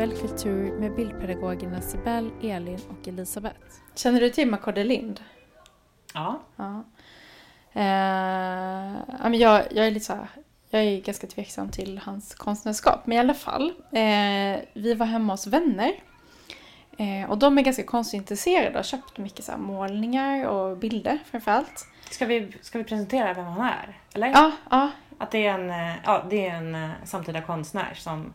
visuell kultur med bildpedagogerna Sibel, Elin och Elisabeth. Känner du till Makode Lind? Ja. Ja. Eh, jag, jag är lite så här, jag är ganska tveksam till hans konstnärskap. Men i alla fall, eh, vi var hemma hos vänner. Eh, och de är ganska konstintresserade och har köpt mycket så här målningar och bilder framförallt. Ska vi, ska vi presentera vem han är? Eller? Ja, ja, Att det är en, eh, ja, det är en eh, samtida konstnär som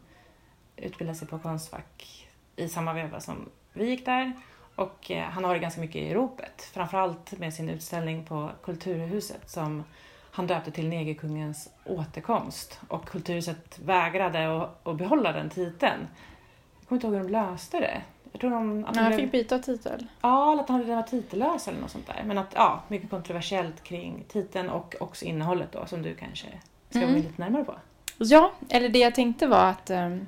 utbildar sig på Konstfack i samma veva som vi gick där. Och eh, han har det ganska mycket i ropet. Framförallt med sin utställning på Kulturhuset som han döpte till Negerkungens återkomst. Och Kulturhuset vägrade att, behålla den titeln. Jag kommer inte ihåg hur de löste det. Jag tror de, att han det fick blev, byta titel. ja, eller att han var titellös eller något sånt där. Men att, ja, mycket kontroversiellt kring titeln och också innehållet då som du kanske ska gå Mm. in lite närmare på. Ja, eller det jag tänkte var att ehm,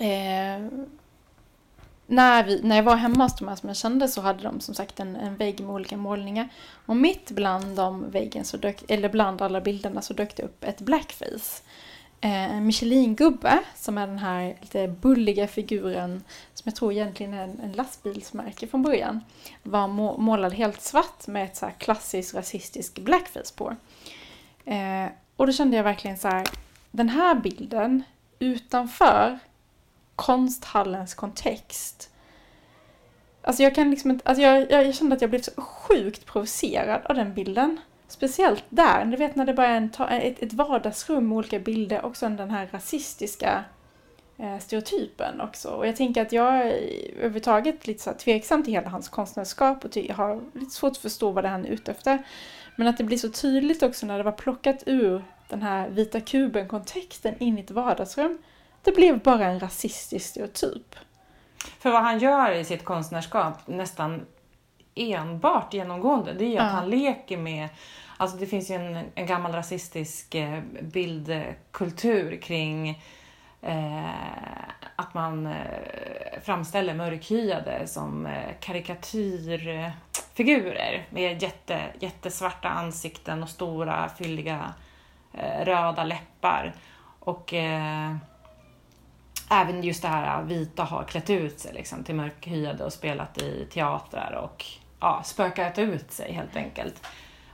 eh, när, vi, när jag var hemma hos de här som jag kände så hade de som sagt en, en vägg med olika målningar. Och mitt bland de väggen, så dök, eller bland alla bilderna, så dök det upp ett blackface. Eh, En Michelin-gubbe, som är den här lite bulliga figuren som jag tror egentligen är en, en lastbilsmärke från början, var må, målad helt svart med ett så här klassiskt rasistiskt blackface på. Eh, och då kände jag verkligen så här, den här bilden utanför konsthallens kontext. Alltså jag kan liksom inte, alltså jag, jag, jag kände att jag blev så sjukt provocerad av den bilden. Speciellt där, du vet när det bara är en, ett, ett vardagsrum med olika bilder och sen den här rasistiska eh, stereotypen också. Och jag tänker att jag är överhuvudtaget lite så här tveksam till hela hans konstnärskap och har lite svårt att förstå vad det är han är ute efter. Men att det blir så tydligt också när det var plockat ur den här vita kuben-kontexten in i ett vardagsrum. Det blev bara en rasistisk stereotyp. För vad han gör i sitt konstnärskap nästan enbart genomgående, det är ju Ja. att han leker med Alltså det finns ju en, en gammal rasistisk eh, bildkultur kring eh, att man eh, framställer mörkhyade som eh, karikatyrfigurer med jätte, jättesvarta ansikten och stora fylliga eh, röda läppar. Och eh, även just det här att vita har klätt ut sig liksom, till mörkhyade och spelat i teatrar och ja, spökat ut sig helt enkelt.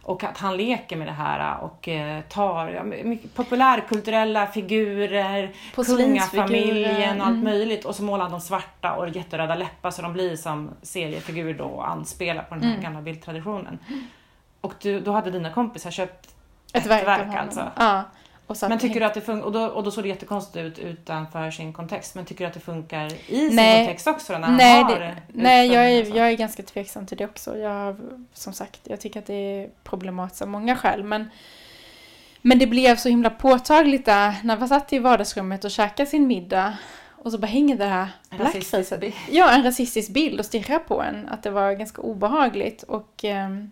Och att han leker med det här och eh, tar ja, mycket populärkulturella figurer, kungafamiljen och allt mm. möjligt. Och så målar han dem svarta och jätteröda läppar så de blir som seriefigurer då och anspelar på den här Mm. gamla bildtraditionen. Och du, då hade dina kompisar köpt Ett, ett verk, verk, alltså. Ja. Men tycker du att det funkar, och då, och då såg det jättekonstigt ut utanför sin kontext, men tycker du att det funkar i sin Nej. kontext också när Nej, han har det, nej jag, är, så? jag är ganska tveksam till det också. Jag, som sagt, jag tycker att det är problematiskt av många skäl. Men, men det blev så himla påtagligt där när vi satt i vardagsrummet och käkade sin middag. Och så bara hänger det här blackfacet. Ja, en rasistisk bild och stirrar på en. Att det var ganska obehagligt. Och ehm,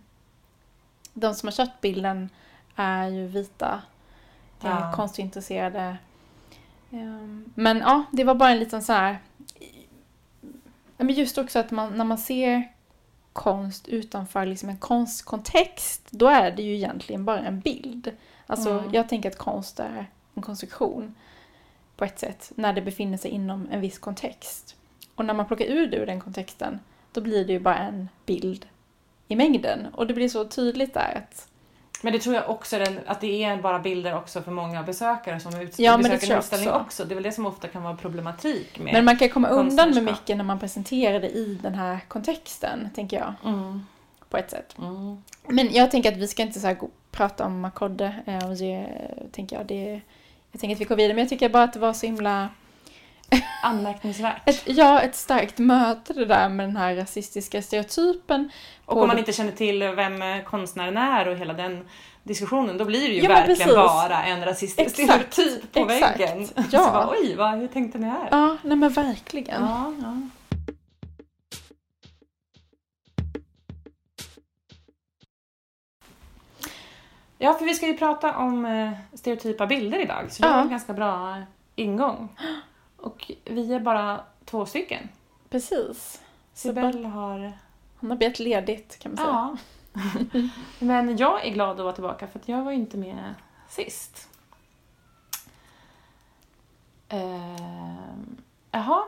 de som har köpt bilden är ju vita, Ja. eh, konstintresserade. Ehm, men ja, det var bara en liten så här... Men just också att man, när man ser konst utanför liksom en konstkontext, då är det ju egentligen bara en bild. Alltså, Mm. jag tänker att konst är en konstruktion på ett sätt, när det befinner sig inom en viss kontext. Och när man plockar ur det ur den kontexten, då blir det ju bara en bild i mängden. Och det blir så tydligt där att Men det tror jag också, den, att det är bara bilder också för många besökare som ut, Ja, besöker en utställning också. också. Det är väl det som ofta kan vara problematik med. Men man kan komma undan med mycket när man presenterar det i den här kontexten, tänker jag, Mm. på ett sätt. Mm. Men jag tänker att vi ska inte så här prata om Makode eh, och det, tänker jag, det, jag tänker att vi går vidare, men jag tycker bara att det var så himla, Anmärkningsvärt. ett, ja, ett starkt möte det där med den här rasistiska stereotypen. Och om man inte känner till vem eh, konstnären är och hela den diskussionen, då blir det ju Ja, verkligen precis. bara en rasistisk Exakt, stereotyp på exakt. väggen. Ja. Så bara, Oj, vad, hur tänkte ni här? Ja, nej men verkligen. Ja, ja. Ja, för vi ska ju prata om eh, stereotypa bilder idag, så det Ja. var en ganska bra ingång. Och vi är bara två stycken. Precis. Sibel har... Han har bett ledigt kan man säga. Ja. Men jag är glad att vara tillbaka för att jag var inte med sist. Eh, jaha,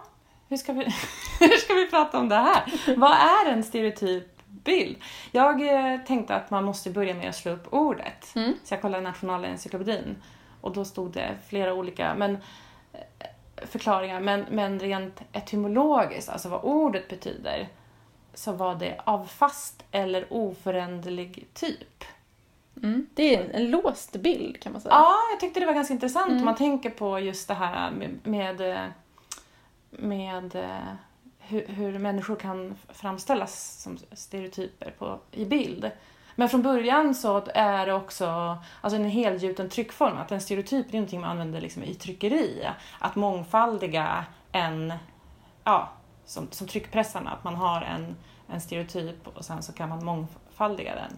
hur ska, vi, hur ska vi prata om det här? Vad är en stereotyp bild? Jag eh, tänkte att man måste börja med att slå upp ordet. Mm. Så jag kollade Nationalencyklopedin och då stod det flera olika men, eh, förklaringar. Men, men rent etymologiskt, alltså vad ordet betyder, så var det av fast eller oföränderlig typ. Mm. Det är en, en låst bild kan man säga. Ja, jag tyckte det var ganska intressant Mm. om man tänker på just det här med, med, med eh, hur, hur människor kan framställas som stereotyper på, i bild. Men från början så är det också alltså en helgjuten tryckform. Att en stereotyp är någonting man använder liksom i tryckeri. Att mångfaldiga en, ja, som, som tryckpressarna, att man har en, en stereotyp och sen så kan man mångfaldiga den.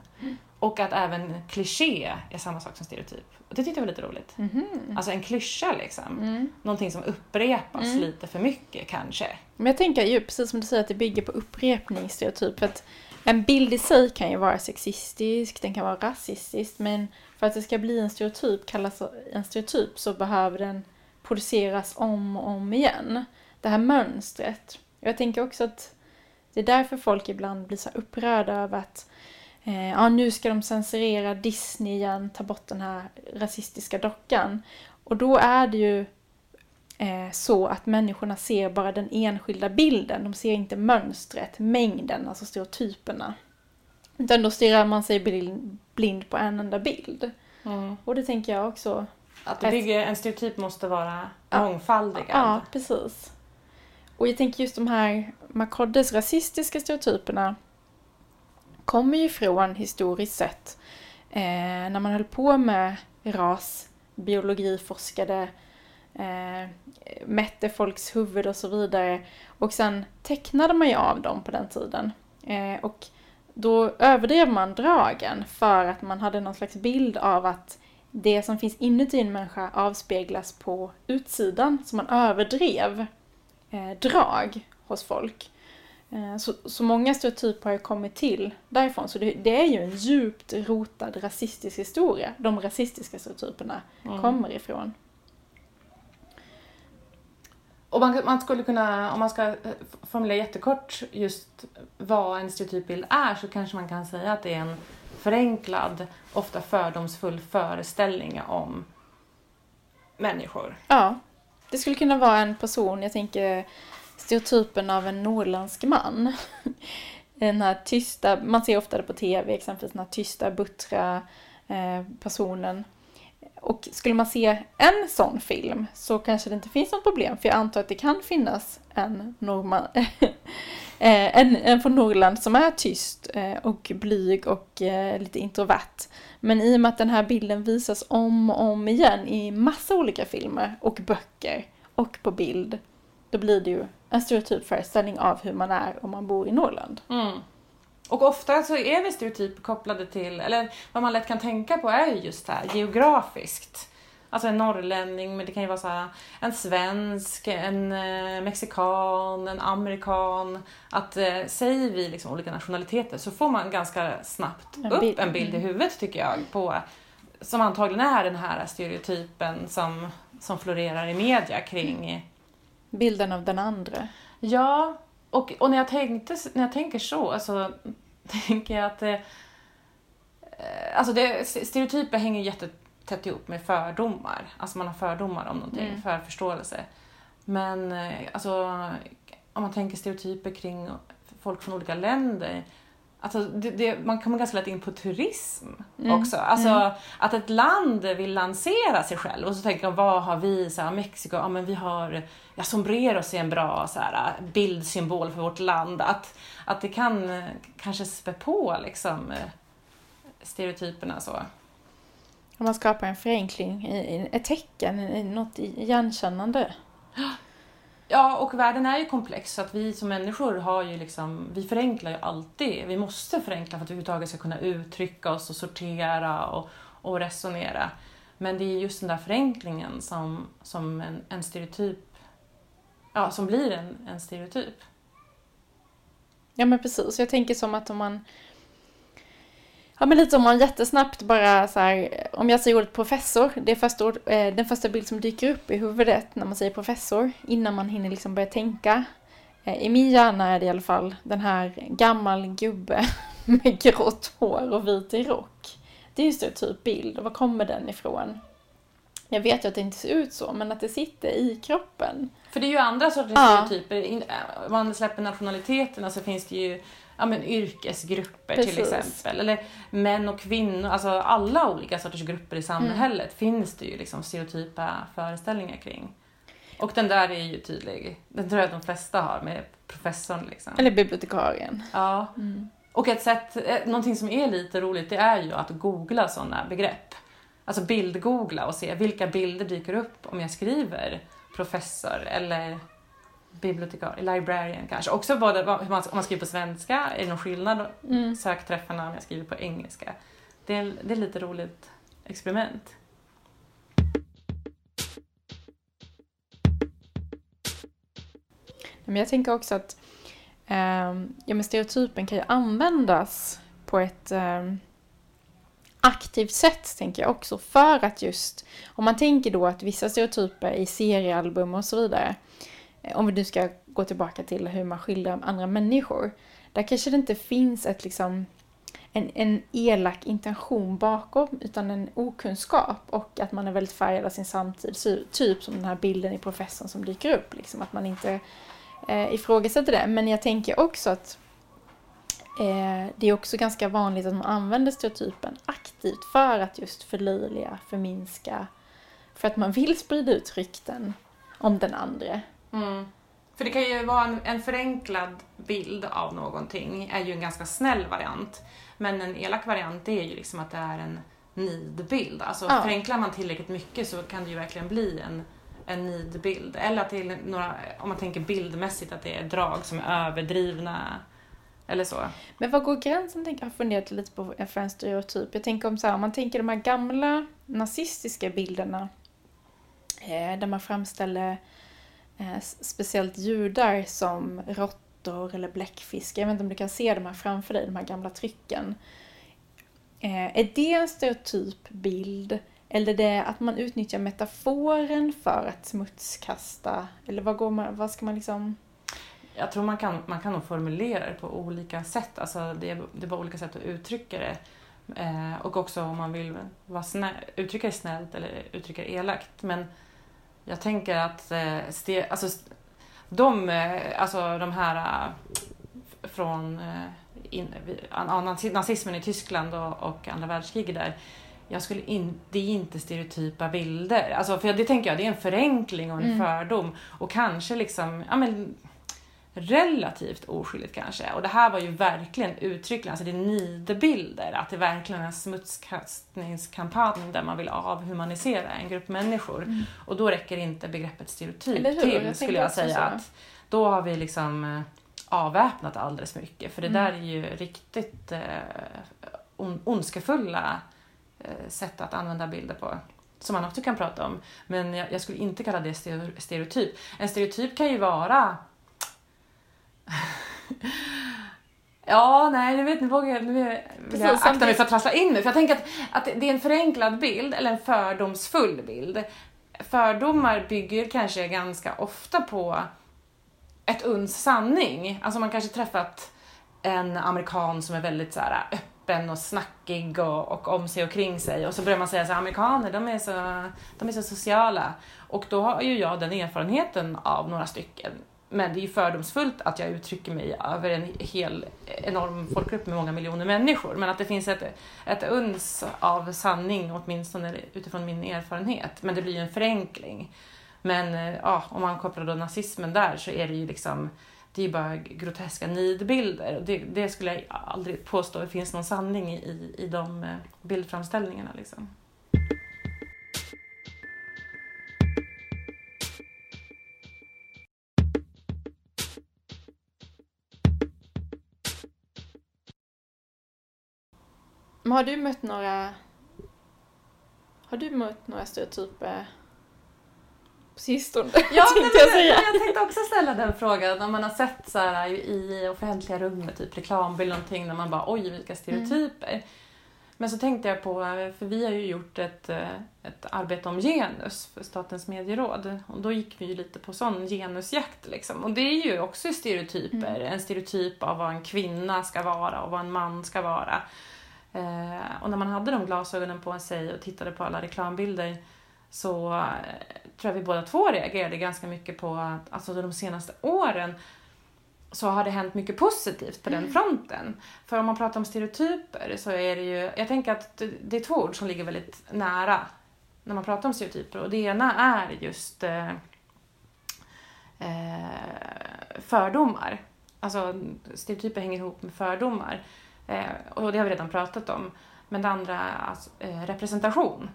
Och att även kliché är samma sak som stereotyp. Och det tyckte jag var lite roligt. Mhm. Alltså en klyscha liksom. Mm. Någonting som upprepas Mm. lite för mycket kanske. Men jag tänker ju, precis som du säger, att det bygger på upprepning stereotyp. För att en bild i sig kan ju vara sexistisk, den kan vara rasistisk, men för att det ska bli en stereotyp, kallas en stereotyp, så behöver den produceras om och om igen. Det här mönstret. Jag tänker också att det är därför folk ibland blir så upprörda över att eh, ja, nu ska de censurera Disney igen, ta bort den här rasistiska dockan. Och då är det ju så att människorna ser bara den enskilda bilden. De ser inte mönstret, mängden, alltså stereotyperna. Utan då stirrar man sig blind, på en enda bild. Och det tänker jag också. Att det bygger, en stereotyp måste vara Ja. mångfaldigad. Ja, precis. Och jag tänker just de här Makoddes rasistiska stereotyperna kommer ju från historiskt sett eh, när man höll på med ras, biologi, forskade, eh, mätte folks huvud och så vidare. Och sen tecknade man ju av dem på den tiden. Eh, och då överdrev man dragen för att man hade någon slags bild av att det som finns inuti en människa avspeglas på utsidan. Så man överdrev eh, drag hos folk. Eh, så, så många stereotyper har ju kommit till därifrån. Så det, det är ju en djupt rotad rasistisk historia. De rasistiska stereotyperna Mm. kommer ifrån. Och man, man skulle kunna, om man ska eh, formulera jättekort just vad en stereotypbild är så kanske man kan säga att det är en förenklad, ofta fördomsfull föreställning om människor. Ja, det skulle kunna vara en person, jag tänker stereotypen av en norrländsk man. Den här tysta, man ser ofta det på tv, exempelvis den här tysta, buttra eh, personen. Och skulle man se en sån film så kanske det inte finns något problem, för jag antar att det kan finnas en norman, eh, en, en från Norrland som är tyst eh, och blyg och eh, lite introvert. Men i och med att den här bilden visas om och om igen i massa olika filmer och böcker och på bild, då blir det ju en stereotyp föreställning av hur man är om man bor i Norrland. Mm. Och ofta så är vi stereotyper kopplade till, eller vad man lätt kan tänka på är ju just det här geografiskt. Alltså en norrlänning, men det kan ju vara så här, en svensk, en eh, mexikan, en amerikan. Att eh, säger vi liksom olika nationaliteter så får man ganska snabbt En upp bild, en bild i mm. huvudet tycker jag. På, som antagligen är den här stereotypen som, som florerar i media kring Bilden av den andra. Ja, och, och när, jag tänkte, när jag tänker så, så tänker jag att det, eh, alltså det, stereotyper hänger jättetätt ihop med fördomar. Alltså man har fördomar om någonting, Mm. för förståelse. Men eh, alltså, om man tänker stereotyper kring folk från olika länder, Alltså det, det, man kommer ganska lätt in på turism Mm. också. Alltså Mm. att ett land vill lansera sig själv och så tänker de, vad har vi? Så här, Mexiko, ja men vi har, ja sombreros är en bra så här, bildsymbol för vårt land. Att, att det kan kanske spä på liksom stereotyperna så. Om man skapar en förenkling, ett tecken, något igenkännande. Ja, och världen är ju komplex så att vi som människor har ju liksom, vi förenklar ju alltid. Vi måste förenkla för att vi överhuvudtaget ska kunna uttrycka oss och sortera och, och resonera. Men det är just den där förenklingen som, som en, en stereotyp, ja, som blir en, en stereotyp. Ja men precis, jag tänker som att om man Ja, men lite om man jättesnabbt bara så här, om jag säger ordet professor, det är första ord, eh, den första bild som dyker upp i huvudet när man säger professor, innan man hinner liksom börja tänka. Eh, I min hjärna är det i alla fall den här gammal gubbe med grått hår och vit rock. Det är ju stereotyp bild, och var kommer den ifrån? Jag vet ju att det inte ser ut så, men att det sitter i kroppen. För det är ju andra sorters Ja. stereotyper. Äh, Om man släpper nationaliteterna så finns det ju ja, men yrkesgrupper till Precis. exempel. Eller män och kvinnor, alltså alla olika sorters grupper i samhället Mm. finns det ju liksom stereotypa föreställningar kring. Och den där är ju tydlig. Den tror jag att de flesta har med professorn liksom. Eller bibliotekarien. Ja. Och ett sätt, eh, någonting som är lite roligt det är ju att googla sådana begrepp. Alltså bildgoogla och se vilka bilder dyker upp om jag skriver professor eller bibliotekarie, librarian kanske. Också både hur man, om man skriver på svenska, är det någon skillnad Mm. sökträffarna om jag skriver på engelska? Det är, det är lite roligt experiment. Men jag tänker också att ehm, ja, men stereotypen kan ju användas på ett ehm, aktivt sätt, tänker jag också, för att just, om man tänker då att vissa stereotyper i seriealbum och så vidare, eh, om vi nu ska gå tillbaka till hur man skildrar andra människor, där kanske det inte finns ett liksom en, en elak intention bakom, utan en okunskap och att man är väldigt färgad av sin samtid. Typ som den här bilden i professorn som dyker upp, liksom, att man inte eh, ifrågasätter det. Men jag tänker också att eh, det är också ganska vanligt att man använder stereotypen aktivt för att just förlöjliga, förminska, för att man vill sprida ut rykten om den andra. Mm. För det kan ju vara en, en förenklad bild av någonting, är ju en ganska snäll variant. Men en elak variant det är ju liksom att det är en nidbild. Alltså Ja. förenklar man tillräckligt mycket så kan det ju verkligen bli en, en nidbild. Eller är några, om man tänker bildmässigt, att det är drag som är överdrivna. Eller så. Men vad går gränsen? tänker Jag har funderat lite på för en stereotyp. Jag tänker om så här, om man tänker de här gamla nazistiska bilderna eh, där man framställer eh, speciellt judar som råttor eller bläckfiskar. Jag vet inte om du kan se de här framför dig, de här gamla trycken. Eh, är det en stereotyp bild? Eller det är att man utnyttjar metaforen för att smutskasta? Eller vad, går man, vad ska man liksom... Jag tror man kan, man kan nog formulera det på olika sätt. Alltså det, är, det är bara olika sätt att uttrycka det. Eh, och också om man vill vara snä, uttrycka det snällt eller uttrycka det elakt. Men jag tänker att eh, ste, alltså, de, eh, alltså de här eh, från in, nazismen i Tyskland och, och andra världskriget där. Jag skulle in, det är inte stereotypa bilder. Alltså, för det tänker jag, det är en förenkling och en Mm. fördom. Och kanske liksom, ja men relativt oskyldigt kanske. Och det här var ju verkligen uttryckligen, alltså det är nidbilder, att det verkligen är en smutskastningskampanj där man vill avhumanisera en grupp människor. Och då räcker inte begreppet stereotyp? Jag till, tänker skulle jag säga. så. Att då har vi liksom eh, avväpnat alldeles för mycket. För det Mm. där är ju riktigt eh, on, ondskefulla eh, sätt att använda bilder på. Som man också kan prata om. Men jag, jag skulle inte kalla det stereo- stereotyp. En stereotyp kan ju vara Ja, nej, nu vet nu vågar jag, nu vill Precis, jag akta mig samtidigt- för att trassla in mig. För jag tänker att, att det är en förenklad bild, eller en fördomsfull bild. Fördomar bygger kanske ganska ofta på ett uns sanning. Alltså man kanske träffat en amerikan som är väldigt så här öppen och snackig och, och om sig och kring sig och så börjar man säga så här, amerikaner de är så, de är så sociala. Och då har ju jag den erfarenheten av några stycken. Men det är ju fördomsfullt att jag uttrycker mig över en hel enorm folkgrupp med många miljoner människor. Men att det finns ett, ett uns av sanning, åtminstone utifrån min erfarenhet. Men det blir ju en förenkling. Men eh, ja, om man kopplar då nazismen där så är det ju liksom det är bara groteska nidbilder. Och Det, det skulle jag aldrig påstå det finns någon sanning i, i de eh, bildframställningarna. Liksom. Men har du mött några... Har du mött några stereotyper på sistone? Ja, tänkte jag säga. jag tänkte också ställa den frågan. Om man har sett så här i offentliga rummet, typ reklambild eller någonting, när man bara oj vilka stereotyper. Men så tänkte jag på, för vi har ju gjort ett, ett arbete om genus för Statens medieråd. Och då gick vi ju lite på sån genusjakt liksom. Och det är ju också stereotyper. Mm. En stereotyp av vad en kvinna ska vara och vad en man ska vara. Eh, och när man hade de glasögonen på sig och tittade på alla reklambilder så eh, tror jag vi båda två reagerade ganska mycket på att alltså de senaste åren så har det hänt mycket positivt på den mm. fronten. För om man pratar om stereotyper så är det ju, jag tänker att det är två ord som ligger väldigt nära när man pratar om stereotyper och det ena är just eh, eh, fördomar. Alltså stereotyper hänger ihop med fördomar Eh, och det har vi redan pratat om. Men det andra är alltså, eh, representation.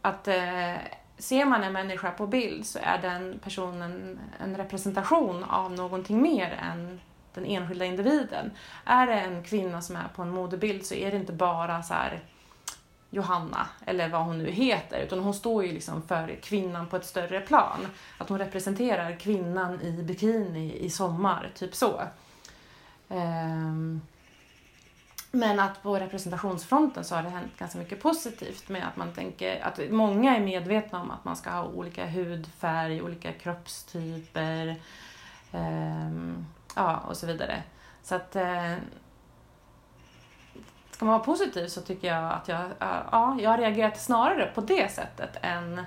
Att eh, ser man en människa på bild så är den personen en representation av någonting mer än den enskilda individen. Är det en kvinna som är på en modebild så är det inte bara så här Johanna eller vad hon nu heter utan hon står ju liksom för kvinnan på ett större plan. Att hon representerar kvinnan i bikini i sommar, typ så. Um, men att på representationsfronten så har det hänt ganska mycket positivt med att man tänker att många är medvetna om att man ska ha olika hudfärg, olika kroppstyper eh, ja, och så vidare. Så att eh, ska man vara positiv så tycker jag att jag, ja, jag har reagerat snarare på det sättet än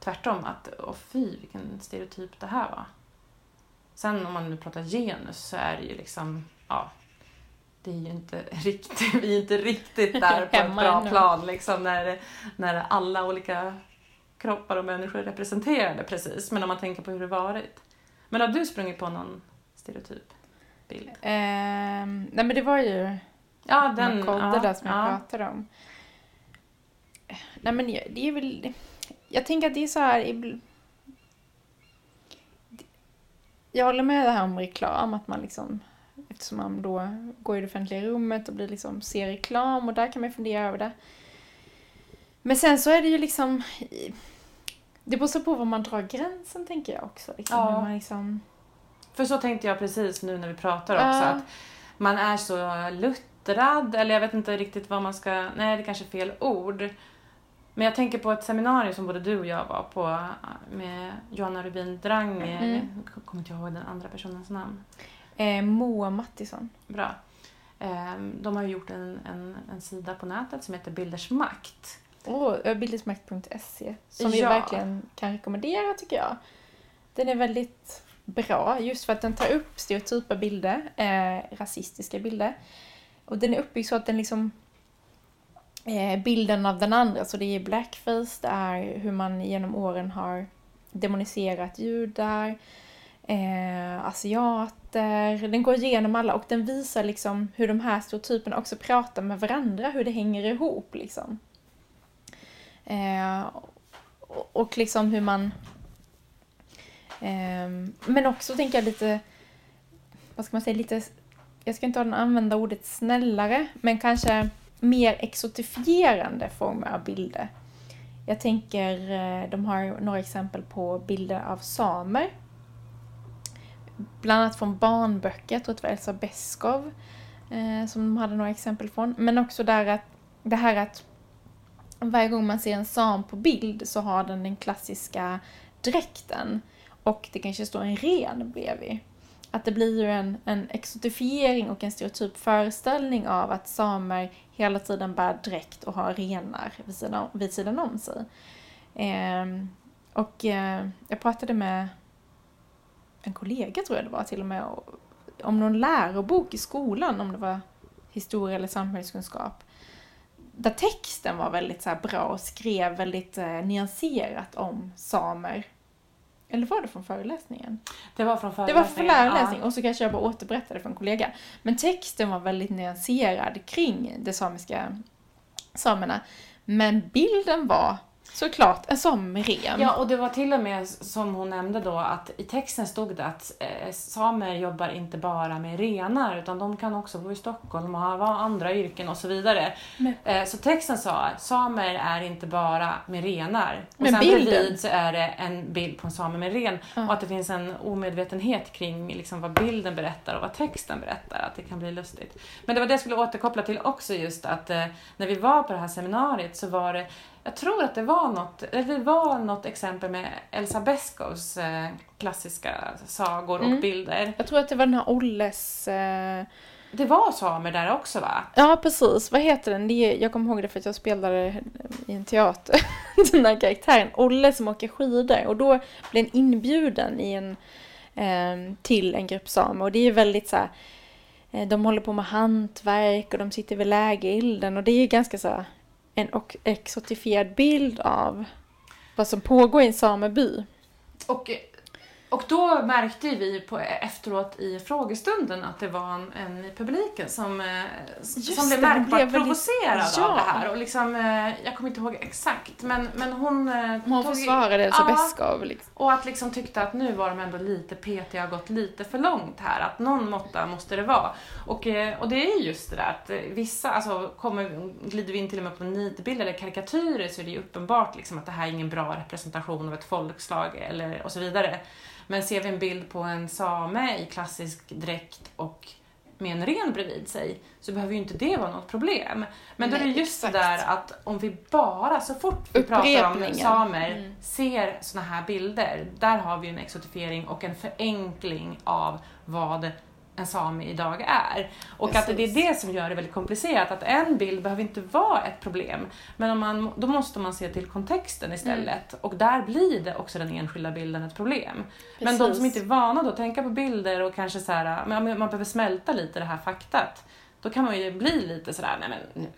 tvärtom att åh fy vilken stereotyp det här var. Sen om man nu pratar genus så är det ju liksom, ja det är ju inte riktigt, vi är inte riktigt där på ett bra plan liksom när, när alla olika kroppar och människor är representerade precis. Men om man tänker på hur det varit. Men har du sprungit på någon stereotyp bild? Eh, nej men det var ju ja, den, ja, där som jag ja. pratade om. Nej men det är väl, jag tänker att det är så här, jag håller med det här om reklam, att man liksom eftersom man då går i det offentliga rummet och blir liksom, ser reklam och där kan man fundera över det. Men sen så är det ju liksom det beror på var man drar gränsen tänker jag också. Liksom, ja. man liksom... För så tänkte jag precis nu när vi pratar också ja. att man är så luttrad eller jag vet inte riktigt vad man ska, nej det är kanske är fel ord. Men jag tänker på ett seminarium som både du och jag var på med Johanna Rubin Drange, mm. jag kommer inte ihåg den andra personens namn. Eh, Moa Mattisson. Bra. Eh, de har gjort en, en, en, sida på nätet som heter Bilders makt. Oh, bildersmakt.se som vi verkligen kan rekommendera tycker jag. Den är väldigt bra just för att den tar upp stereotypa bilder, eh, rasistiska bilder. Och den är uppbyggd så att den liksom eh, bilden av den andra, så det är blackface, det är hur man genom åren har demoniserat judar, eh, asiater. Den går igenom alla och den visar liksom hur de här stereotyperna också pratar med varandra, hur det hänger ihop liksom. Eh, och, och liksom hur man... Eh, men också tänker jag lite, vad ska man säga, lite, jag ska inte använda ordet snällare, men kanske mer exotifierande former av bilder. Jag tänker, eh, de har några exempel på bilder av samer bland annat från barnböcker, jag tror att det var Elsa Beskow eh, som de hade några exempel från. Men också där att det här att varje gång man ser en sam på bild så har den den klassiska dräkten och det kanske står en ren bredvid. Att det blir ju en, en exotifiering och en stereotyp föreställning av att samer hela tiden bär dräkt och har renar vid sidan, vid sidan om sig. Eh, och eh, jag pratade med en kollega tror jag det var till och med, om någon lärobok i skolan, om det var historia eller samhällskunskap. Där texten var väldigt så bra och skrev väldigt eh, nyanserat om samer. Eller var det från föreläsningen? Det var från föreläsningen. Det var från föreläsningen ja. och så kanske jag bara återberättade för en kollega. Men texten var väldigt nyanserad kring de samiska samerna. Men bilden var Såklart, en sån ren. Ja, och det var till och med som hon nämnde då att i texten stod det att eh, samer jobbar inte bara med renar utan de kan också bo i Stockholm och ha andra yrken och så vidare. Men- Eh, så texten sa samer är inte bara med renar. Och Men sen bilden? bredvid så är det en bild på en same med ren Ja. och att det finns en omedvetenhet kring liksom, vad bilden berättar och vad texten berättar. Att det kan bli lustigt. Men det var det jag skulle återkoppla till också just att eh, när vi var på det här seminariet så var det jag tror att det var något, det var något exempel med Elsa Beskows eh, klassiska sagor och Mm. bilder. Jag tror att det var den här Olles... Eh... Det var samer där också va? Ja, precis. Vad heter den? Det är, jag kommer ihåg det för att jag spelade i en teater. den här karaktären, Olle som åker skidor. Och då blir en inbjuden i en, eh, till en grupp samer. Och det är väldigt så här, eh, de håller på med hantverk och de sitter vid lägerilden. Och det är ju ganska så en exotifierad bild av vad som pågår i en sameby. Och, och då märkte vi på, efteråt i frågestunden att det var en, en i publiken som, eh, Just som blev märkbart blev väldigt- provocerad Ja. av det här. Och liksom, eh, jag kommer inte ihåg exakt, men, men hon... eh, Hon tog- försvarade Elsa Ja. Beskow. Liksom. Och att liksom tyckte att nu var de ändå lite petiga och gått lite för långt här. Att någon måtta måste det vara. Och, och det är just det där att vissa, alltså kommer, glider vi in till och med på nidbilder eller karikatyrer så är det ju uppenbart liksom att det här är ingen bra representation av ett folkslag eller, och så vidare. Men ser vi en bild på en same i klassisk dräkt och med en ren bredvid sig så behöver ju inte det vara något problem. Men då är det Nej, just det exakt. där att om vi bara, så fort vi pratar om samer, Mm. ser såna här bilder, där har vi en exotifiering och en förenkling av vad en same idag är. Och att det är Precis. det som gör det väldigt komplicerat, att en bild behöver inte vara ett problem. Men om man, då måste man se till kontexten istället. Och där blir det också den enskilda bilden ett problem. Men de Precis. som inte är vana då att tänka på bilder och kanske så här, man behöver smälta lite det här faktat. Då kan man ju bli lite sådär, nej men, nu,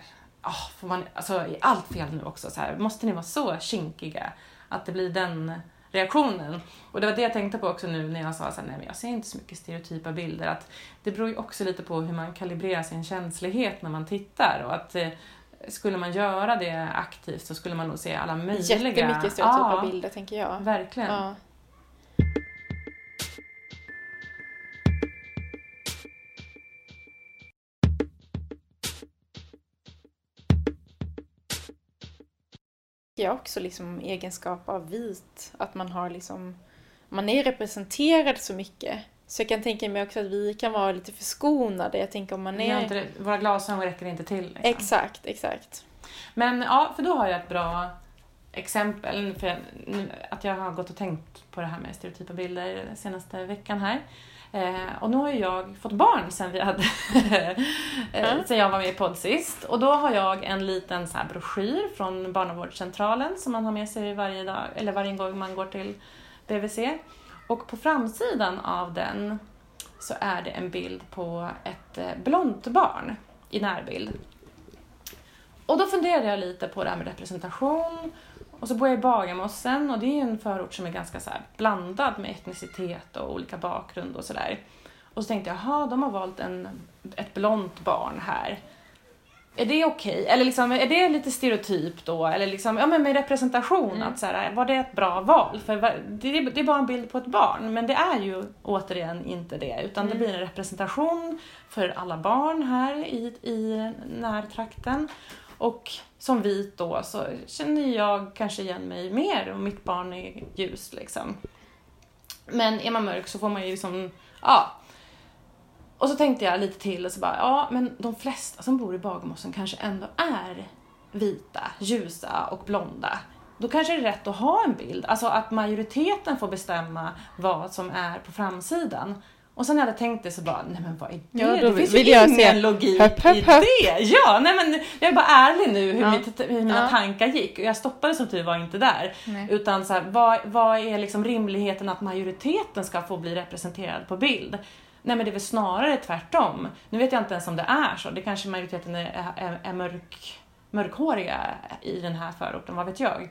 ah, får man, alltså är allt fel nu också? Så här, måste ni vara så kinkiga? Att det blir den reaktionen. Och det var det jag tänkte på också nu när jag sa så här, nej men jag ser inte så mycket stereotypa bilder. Att det beror ju också lite på hur man kalibrerar sin känslighet när man tittar. Och att eh, skulle man göra det aktivt så skulle man nog se alla möjliga... Jättemycket stereotypa ja, bilder tänker jag. Verkligen. Ja. Jag också liksom egenskap av vit, att man har liksom, man är representerad så mycket. Så jag kan tänka mig också att vi kan vara lite förskonade. Jag tänker om man är... inte, våra glasögon räcker inte till. Liksom. Exakt, exakt. Men ja, för då har jag ett bra exempel. För att jag har gått och tänkt på det här med stereotypa bilder senaste veckan här. Eh, och nu har jag fått barn sen vi hade eh, sen jag var med i podd sist. Och då har jag en liten så här broschyr från barnavårdscentralen som man har med sig varje dag, eller varje gång man går till BVC. Och på framsidan av den så är det en bild på ett eh, blont barn i närbild. Och då funderade jag lite på det här med representation. Och så bor jag i Bagarmossen och det är en förort som är ganska så blandad med etnicitet och olika bakgrund och sådär. Och så tänkte jag, jaha, de har valt en, ett blont barn här. Är det okej? Eller liksom, är det lite stereotyp då? Eller liksom, ja men med representation, Mm. att så här, var det ett bra val? För det är, det är bara en bild på ett barn, men det är ju återigen inte det. Utan det Mm. blir en representation för alla barn här i, i närtrakten. Och som vit då så känner jag kanske igen mig mer och mitt barn är ljus liksom. Men är man mörk så får man ju liksom, ja. Och så tänkte jag lite till och så bara, ja men de flesta som bor i Bagarmossen kanske ändå är vita, ljusa och blonda. Då kanske det är rätt att ha en bild, alltså att majoriteten får bestämma vad som är på framsidan. Och sen när jag hade tänkt det så bara, nej men vad är det? Ja, det finns vill ju ingen se- logik Höpp, höpp, i höpp. det. Ja, nej men jag är bara ärlig nu hur, Ja. mitt, hur mina Ja. tankar gick. Och jag stoppade som tur var inte där. Nej. Utan så här, vad, vad är liksom rimligheten att majoriteten ska få bli representerad på bild? Nej men det är väl snarare tvärtom. Nu vet jag inte ens om det är så. Det kanske majoriteten är, är, är mörk, mörkhåriga i den här förorten, vad vet jag.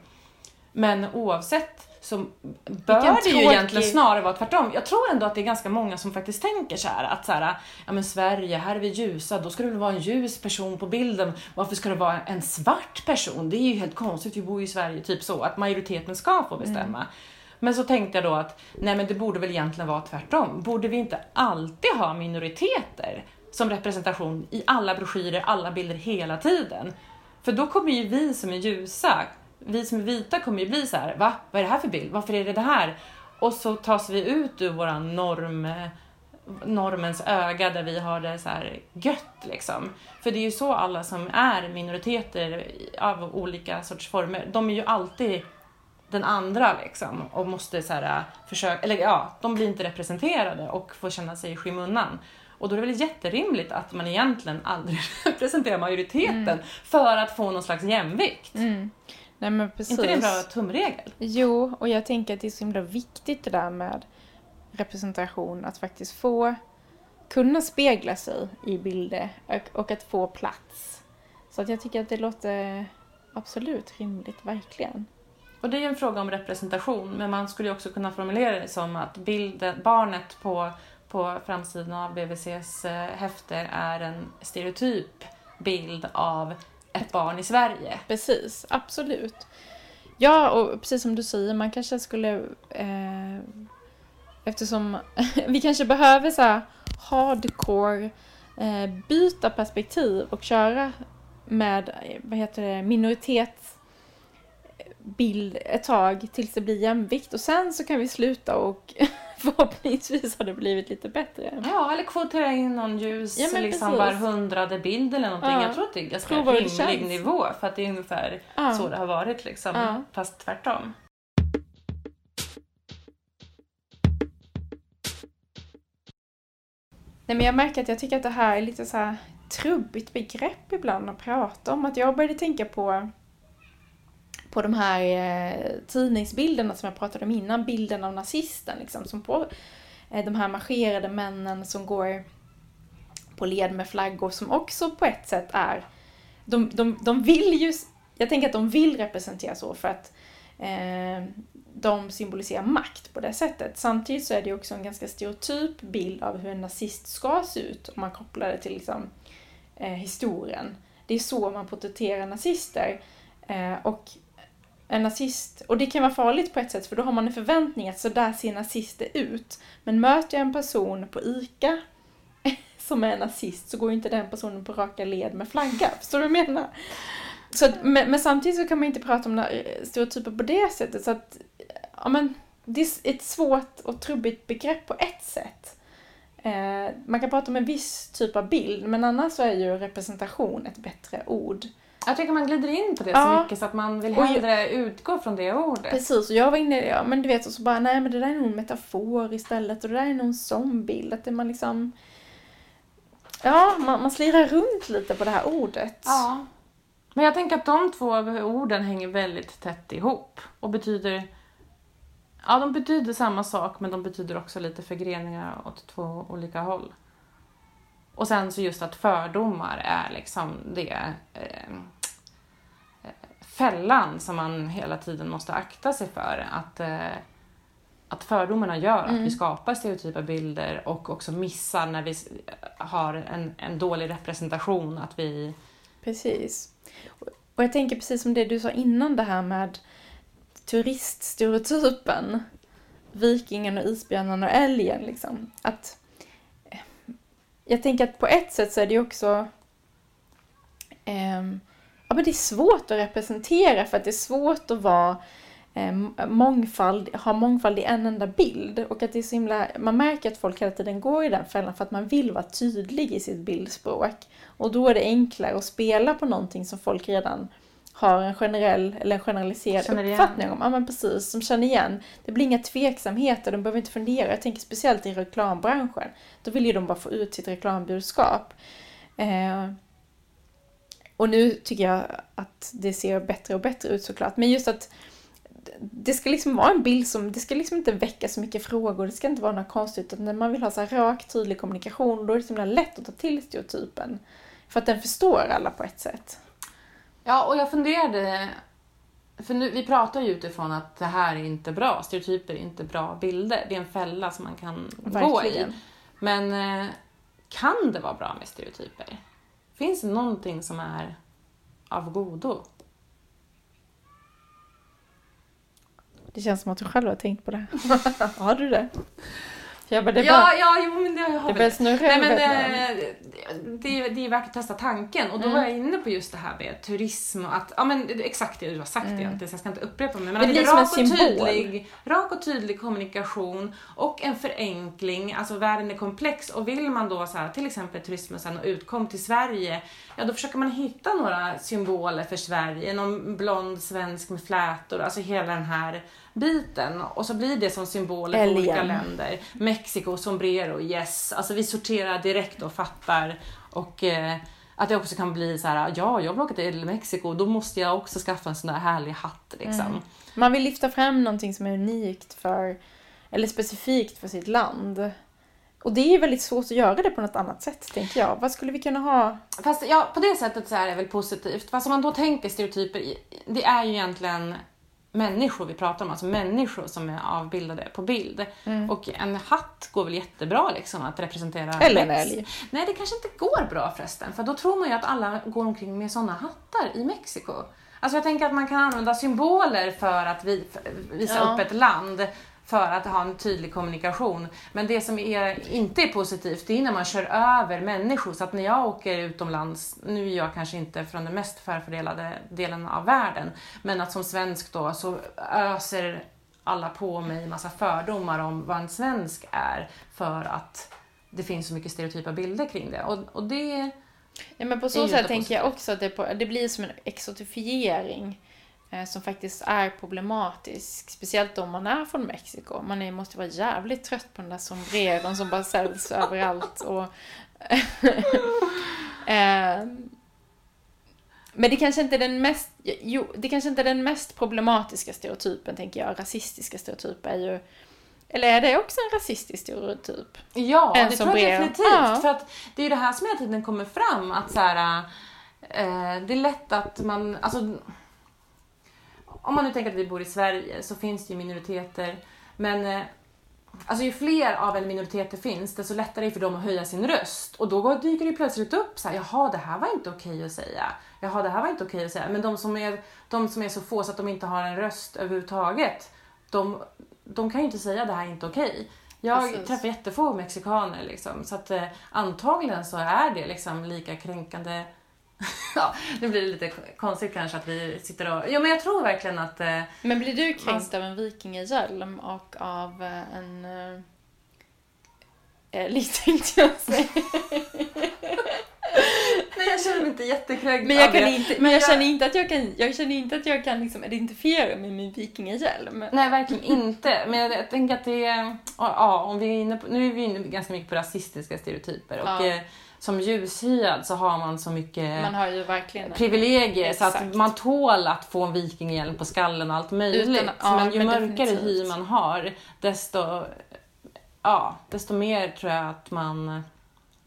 Men oavsett så bör Vilken det ju egentligen snarare vara tvärtom. Jag tror ändå att det är ganska många som faktiskt tänker så här att så här, ja men Sverige, här är vi ljusa, då ska det väl vara en ljus person på bilden. Varför ska det vara en svart person? Det är ju helt konstigt, vi bor ju i Sverige, typ så, att majoriteten ska få bestämma. Men så tänkte jag då att nej men det borde väl egentligen vara tvärtom. Borde vi inte alltid ha minoriteter som representation i alla broschyrer, alla bilder hela tiden? För då kommer ju vi som är ljusa, vi som är vita kommer ju bli så här, va? Vad är det här för bild? Varför är det det här? Och så tas vi ut ur våran norm, normens öga där vi har det så här gött liksom. För det är ju så alla som är minoriteter av olika sorts former, de är ju alltid den andra liksom och måste så här försöka, eller ja, de blir inte representerade och får känna sig i skymundan. Och då är det väl jätterimligt att man egentligen aldrig representerar majoriteten för att få någon slags jämvikt. Mm. Nej men precis. inte det en bra tumregel? Jo, och jag tänker att det är så himla viktigt det där med representation, att faktiskt få kunna spegla sig i bilder och, och att få plats. Så att jag tycker att det låter absolut rimligt, verkligen. Och det är ju en fråga om representation, men man skulle ju också kunna formulera det som att bilden, barnet på, på framsidan av BVCs eh, häfte är en stereotyp bild av ett barn i Sverige. Precis, absolut. Ja, och precis som du säger, man kanske skulle... Eh, eftersom vi kanske behöver så här hardcore eh, byta perspektiv och köra med, vad heter det, minoritetsbild ett tag tills det blir jämvikt och sen så kan vi sluta och förhoppningsvis har det blivit lite bättre. Ja, eller kvotera in någon ljus Ja, liksom var hundrade bild eller någonting. Ja. Jag tror att det är ganska Prova rimlig känns. nivå för att det är ungefär Ja. så det har varit liksom, Ja. fast tvärtom. Nej men jag märker att jag tycker att det här är lite så här trubbigt begrepp ibland att prata om. Att jag började tänka på på de här eh, tidningsbilderna som jag pratade om innan, bilden av nazisten liksom, som på eh, de här marscherade männen som går på led med flaggor som också på ett sätt är, de, de, de vill ju, jag tänker att de vill representera så för att eh, de symboliserar makt på det sättet. Samtidigt så är det ju också en ganska stereotyp bild av hur en nazist ska se ut om man kopplar det till liksom, eh, historien. Det är så man porträtterar nazister. Eh, och en nazist, och det kan vara farligt på ett sätt för då har man en förväntning att så där ser nazister ut. Men möter jag en person på ICA som är nazist så går ju inte den personen på raka led med flagga. Förstår du vad jag menar? Så att, men, men samtidigt så kan man inte prata om stereotyper på det sättet. Så att, ja men, det är ett svårt och trubbigt begrepp på ett sätt. Eh, man kan prata om en viss typ av bild, men annars så är ju representation ett bättre ord. Jag tycker man glider in på det så Ja. mycket så att man vill Och jag- hellre utgå från det ordet. Precis, och jag var inne ja men du vet, och så bara, nej men det där är nog en metafor istället, och det där är nog en sån bild, att det man liksom... Ja, man, man slirar runt lite på det här ordet. Ja. Men jag tänker att de två orden hänger väldigt tätt ihop och betyder Ja, de betyder samma sak men de betyder också lite förgreningar åt två olika håll. Och sen så just att fördomar är liksom det eh, fällan som man hela tiden måste akta sig för. Att, eh, att fördomarna gör att vi skapar stereotypa bilder och också missar när vi har en, en dålig representation. Att vi Precis. Och jag tänker precis som det du sa innan det här med turiststereotypen. Vikingen och isbjörnen och älgen liksom. Att eh, jag tänker att på ett sätt så är det ju också ehm, ja, men det är svårt att representera för att det är svårt att vara eh, mångfald, ha mångfald i en enda bild. Och att det är så himla, man märker att folk hela tiden går i den fällan för att man vill vara tydlig i sitt bildspråk. Och då är det enklare att spela på någonting som folk redan har en generell eller en generaliserad Känner igen. uppfattning om. Ja men precis, som känner igen. Det blir inga tveksamheter, de behöver inte fundera. Jag tänker speciellt i reklambranschen. Då vill ju de bara få ut sitt reklambudskap. Eh, och nu tycker jag att det ser bättre och bättre ut såklart. Men just att det ska liksom vara en bild som, det ska liksom inte väcka så mycket frågor, det ska inte vara något konstigt. Utan när man vill ha så här rak, tydlig kommunikation, då är det så lätt att ta till stereotypen. För att den förstår alla på ett sätt. Ja, och jag funderade för nu, vi pratar ju utifrån att det här är inte bra, stereotyper är inte bra bilder. Det är en fälla som man kan gå i. Verkligen. Men eh, kan det vara bra med stereotyper? Finns det någonting som är av godo? Det känns som att du själv har tänkt på det. har du det? Jag bara, det, ja, bara, ja, jo men det har jag det börjar snurra Nej, men nu. det, det, det är värt att testa tanken. Och då Mm. var jag inne på just det här med turism och att, ja men exakt det du har sagt Mm. egentligen, så jag ska inte upprepa mig. Men Det blir är som en rak, och symbol. tydlig, rak och tydlig kommunikation och en förenkling, alltså världen är komplex och vill man då så här, till exempel turismen sen och utkom till Sverige, ja då försöker man hitta några symboler för Sverige, någon blond svensk med flätor, alltså hela den här biten. Och så blir det som symboler för olika länder. Mexiko, sombrero, yes. Alltså vi sorterar direkt och fattar. Och eh, att det också kan bli så här, ja, jag vill åka till Mexiko, då måste jag också skaffa en sån där härlig hatt liksom. Mm. Man vill lyfta fram någonting som är unikt för, eller specifikt för sitt land. Och det är ju väldigt svårt att göra det på något annat sätt, tänker jag. Vad skulle vi kunna ha? Fast ja, på det sättet så är det väl positivt. Fast om man då tänker stereotyper, det är ju egentligen människor vi pratar om, alltså människor som är avbildade på bild. Mm. Och en hatt går väl jättebra liksom att representera Eller en älg. Nej, det kanske inte går bra förresten, för då tror man ju att alla går omkring med såna hattar i Mexiko. Alltså jag tänker att man kan använda symboler för att visa Ja. upp ett land för att ha en tydlig kommunikation. Men det som är, inte är positivt, det är när man kör över människor. Så att när jag åker utomlands, nu är jag kanske inte från den mest förfördelade delen av världen, men att som svensk då så öser alla på mig massa fördomar om vad en svensk är för att det finns så mycket stereotypa bilder kring det. Och, och det... Ja, men på så sätt tänker jag också att det, på, det blir som en exotifiering som faktiskt är problematisk. Speciellt om man är från Mexiko. Man är, måste vara jävligt trött på den där sombreron som bara säljs överallt. Och, eh, men det kanske inte är den mest, jo, det kanske inte är den mest problematiska stereotypen, tänker jag. Rasistiska stereotyper är ju, eller är det också en rasistisk stereotyp? Ja, En det tror jag definitivt. Ja. För att det är ju det här som hela tiden kommer fram, att så här, eh, det är lätt att man, alltså om man nu tänker att vi bor i Sverige så finns det ju minoriteter, men eh, Alltså ju fler av en minoritet det finns, desto lättare är det för dem att höja sin röst. Och då dyker det ju plötsligt upp så här, jaha det här var inte okej att säga. Jaha det här var inte okej att säga. Men de som, är, de som är så få så att de inte har en röst överhuvudtaget, de, de kan ju inte säga det här är inte okej. Jag Precis. träffar jättefå mexikaner liksom, så att eh, antagligen så är det liksom lika kränkande Ja, nu blir det lite konstigt kanske att vi sitter och... Ja, men jag tror verkligen att... Eh, Men blir du kränkt av en vikingahjälm och av eh, en... Eh, älg tänkte jag säga. nej, jag känner mig inte jättekränkt Men jag, kan inte, men jag känner inte att jag kan, jag känner inte att jag kan liksom identifiera mig med min vikingahjälm. Nej, verkligen inte. Men jag, jag tänker att det är... Ja, ja, om vi är inne på, nu är vi inne ganska mycket på rasistiska stereotyper. Och Ja. Som ljushyad så har man så mycket Man har ju verkligen... en- privilegier så att man tål att få en vikingahjälm på skallen och allt möjligt. Utan- ja, men ju men mörkare hy definitivt. man har, desto, ja, desto mer tror jag att man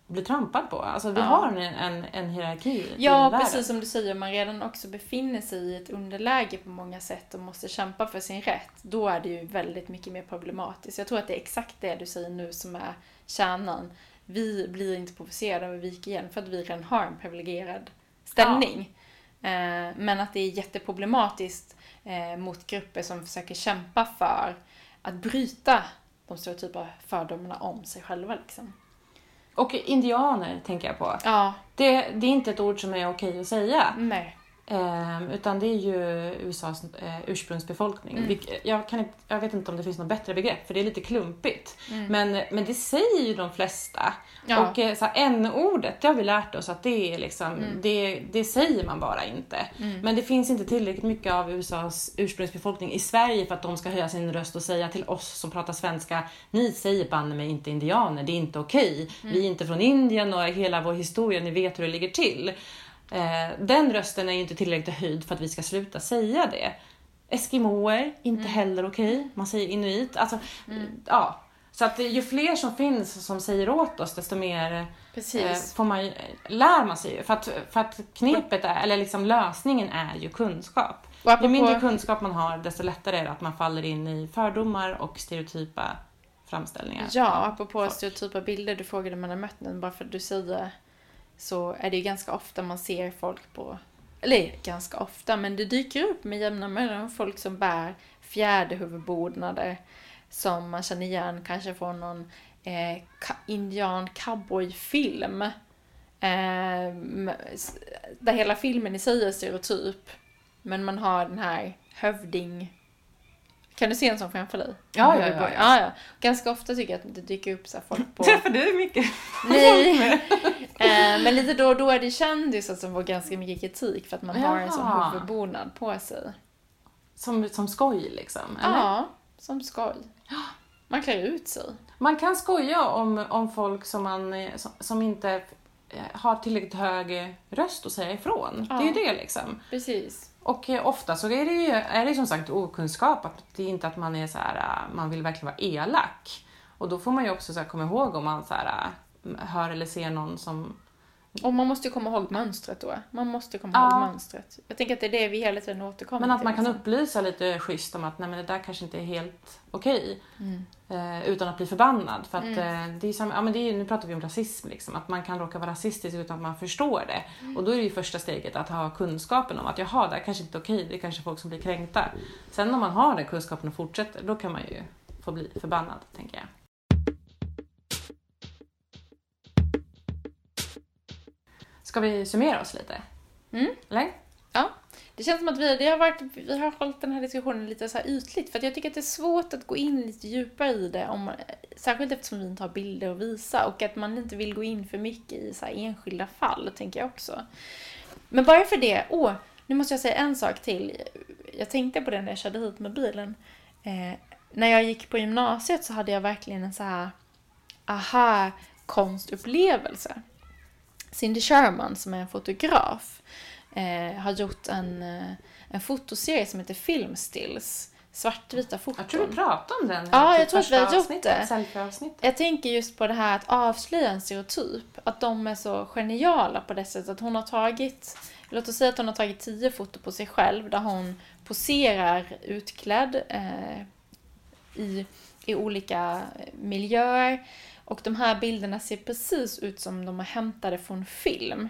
blir trampad på. Alltså vi Ja. har en, en, en hierarki Ja, precis som du säger, man redan också befinner sig i ett underläge på många sätt och måste kämpa för sin rätt. Då är det ju väldigt mycket mer problematiskt. Jag tror att det är exakt det du säger nu som är kärnan. Vi blir inte provocerade av vikingen för att vi redan har en privilegierad ställning. Eh, Men att det är jätteproblematiskt eh, mot grupper som försöker kämpa för att bryta de stereotypa fördomarna om sig själva. Liksom. Och indianer tänker jag på. Ja, Det, det är inte ett ord som är okej att säga. nej. Ehm, utan det är ju USAs eh, ursprungsbefolkning. Mm. Vilk- jag, kan inte, jag vet inte om det finns något bättre begrepp för det är lite klumpigt. Mm. Men, men det säger ju de flesta. Ja. Och eh, n-ordet, det har vi lärt oss att det är liksom, Mm. det, det säger man bara inte. Mm. Men det finns inte tillräckligt mycket av USAs ursprungsbefolkning i Sverige för att de ska höja sin röst och säga till oss som pratar svenska, ni säger banne mig inte indianer, det är inte okej. Mm. Vi är inte från Indien och hela vår historia, ni vet hur det ligger till. Eh, den rösten är ju inte tillräckligt höjd för att vi ska sluta säga det. Eskimoer, inte heller okej. Man säger inuit. Alltså, ja. Så att ju fler som finns som säger åt oss, desto mer eh, får man, ju- lär man sig ju. För att, för att knepet är, eller liksom lösningen är ju kunskap. Ju mindre kunskap man har, desto lättare är det att man faller in i fördomar och stereotypa framställningar. ja, apropå folk. stereotypa bilder, du frågade om man har mött den, bara för att du säger så är det ju ganska ofta man ser folk på, eller ganska ofta, men det dyker upp med jämna mellanrum folk som bär fjäderhuvudbonader som man känner igen kanske från någon eh, indian cowboyfilm. Eh, där hela filmen i sig är stereotyp. Men man har den här hövding... Kan du se en sån framför dig? Ja, ja, ja, ja. ja. Ganska ofta tycker jag att det dyker upp så folk på... Träffar du mycket? Nej! eh, men lite då och då är det kändisar som får ganska mycket kritik för att man har en sån huvudbonad på sig. Som, som skoj liksom? Eller? Ja, som skoj. Man klär ut sig. Man kan skoja om, om folk som, man, eh, som, som inte eh, har tillräckligt hög röst att säga ifrån. Ja. Det är ju det liksom. Precis. Och eh, ofta så är det ju är det som sagt okunskap. Att det är inte att man är så här, eh, man vill verkligen vara elak. Och då får man ju också så här, komma ihåg om man så här, eh, hör eller ser någon som... Och man måste ju komma ihåg mönstret då. Man måste komma Ja. ihåg mönstret. Jag tänker att det är det vi hela tiden återkommer Men att till. man kan liksom. upplysa lite schysst om att nej, men det där kanske inte är helt okej. Mm. Eh, utan att bli förbannad. För att Mm. eh, det är som, ja, men det är, nu pratar vi om rasism, liksom, att man kan råka vara rasistisk utan att man förstår det. Mm. Och då är det ju första steget att ha kunskapen om att jaha, det här kanske inte är okej, det är kanske folk som blir kränkta. Sen om man har den kunskapen och fortsätter, då kan man ju få bli förbannad, tänker jag. Ska vi summera oss lite? Mm. Eller? Det känns som att vi, det har varit, vi har hållit den här diskussionen lite så här ytligt. För att jag tycker att det är svårt att gå in lite djupare i det. Om, särskilt eftersom vi inte har bilder att visa. Och att man inte vill gå in för mycket i så enskilda fall, tänker jag också. Men bara för det, åh, nu måste jag säga en sak till. Jag tänkte på det när jag körde hit med bilen. Eh, när jag gick på gymnasiet så hade jag verkligen en så här aha-konstupplevelse. Cindy Sherman som är en fotograf eh, har gjort en, eh, en fotoserie som heter Filmstills. Svartvita foton. Jag tror vi pratade om den Ja, typ jag tror att vi har gjort det. Jag tänker just på det här att avslöja en stereotyp. Att de är så geniala på det sättet att hon har tagit, låt oss säga att hon har tagit tio foton på sig själv där hon poserar utklädd eh, i, i olika miljöer. Och de här bilderna ser precis ut som de är hämtade från film.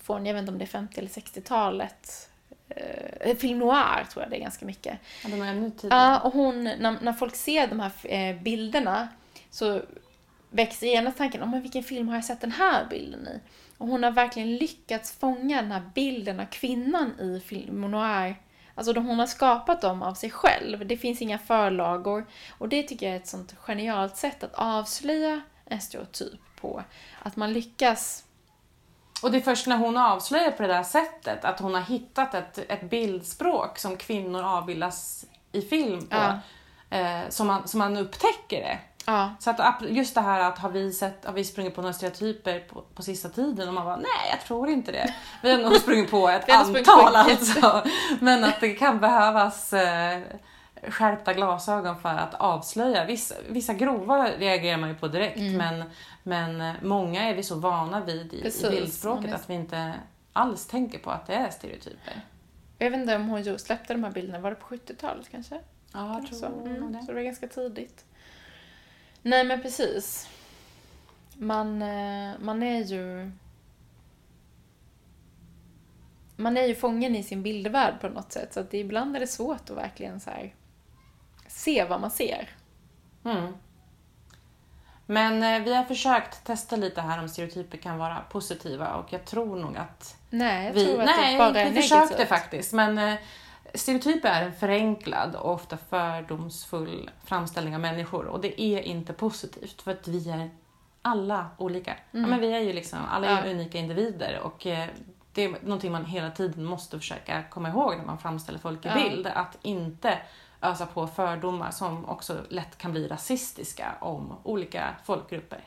Från, jag vet inte om det är 50 eller 60-talet. Eh, film noir tror jag det är ganska mycket. Ja, de är ännu tidigare. Ja, och hon, när, när folk ser de här eh, bilderna så växer genast tanken om vilken film har jag sett den här bilden i? Och hon har verkligen lyckats fånga den här bilden av kvinnan i film noir. Alltså de, hon har skapat dem av sig själv. Det finns inga förlagor. Och det tycker jag är ett sånt genialt sätt att avslöja en stereotyp på. Att man lyckas Och det är först när hon avslöjar på det där sättet att hon har hittat ett, ett bildspråk som kvinnor avbildas i film på, Ja. eh, som, man, som man upptäcker det. Ja, Så att just det här att har vi, sett, har vi sprungit på några stereotyper på, på sista tiden och man bara nej jag tror inte det. Vi har nog sprungit på ett antal på alltså. Men att det kan behövas eh, skärpta glasögon för att avslöja. Vissa, vissa grova reagerar man ju på direkt Mm. men, men många är vi så vana vid i, Precis. i bildspråket att vi inte alls tänker på att det är stereotyper. jag vet inte om hon släppte de här bilderna, var det på 70-talet kanske? Ja, jag tror så, mm, det. så det var ganska tidigt. Nej men precis. Man, eh, man är ju... Man är ju fången i sin bildvärld på något sätt. Så att det, ibland är det svårt att verkligen så här, se vad man ser. Mm. Men eh, vi har försökt testa lite här om stereotyper kan vara positiva och jag tror nog att Nej, jag vi, tror att nej, det bara är vi försökte negativt. faktiskt. Men eh, stereotyper är en förenklad och ofta fördomsfull framställning av människor och det är inte positivt för att vi är alla olika. Ja, Mm. men vi är ju liksom, alla är Ja. unika individer och eh, det är någonting man hela tiden måste försöka komma ihåg när man framställer folk i Ja. bild. Att inte ösa på fördomar som också lätt kan bli rasistiska om olika folkgrupper.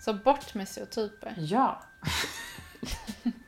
Så bort med stereotyper. Ja.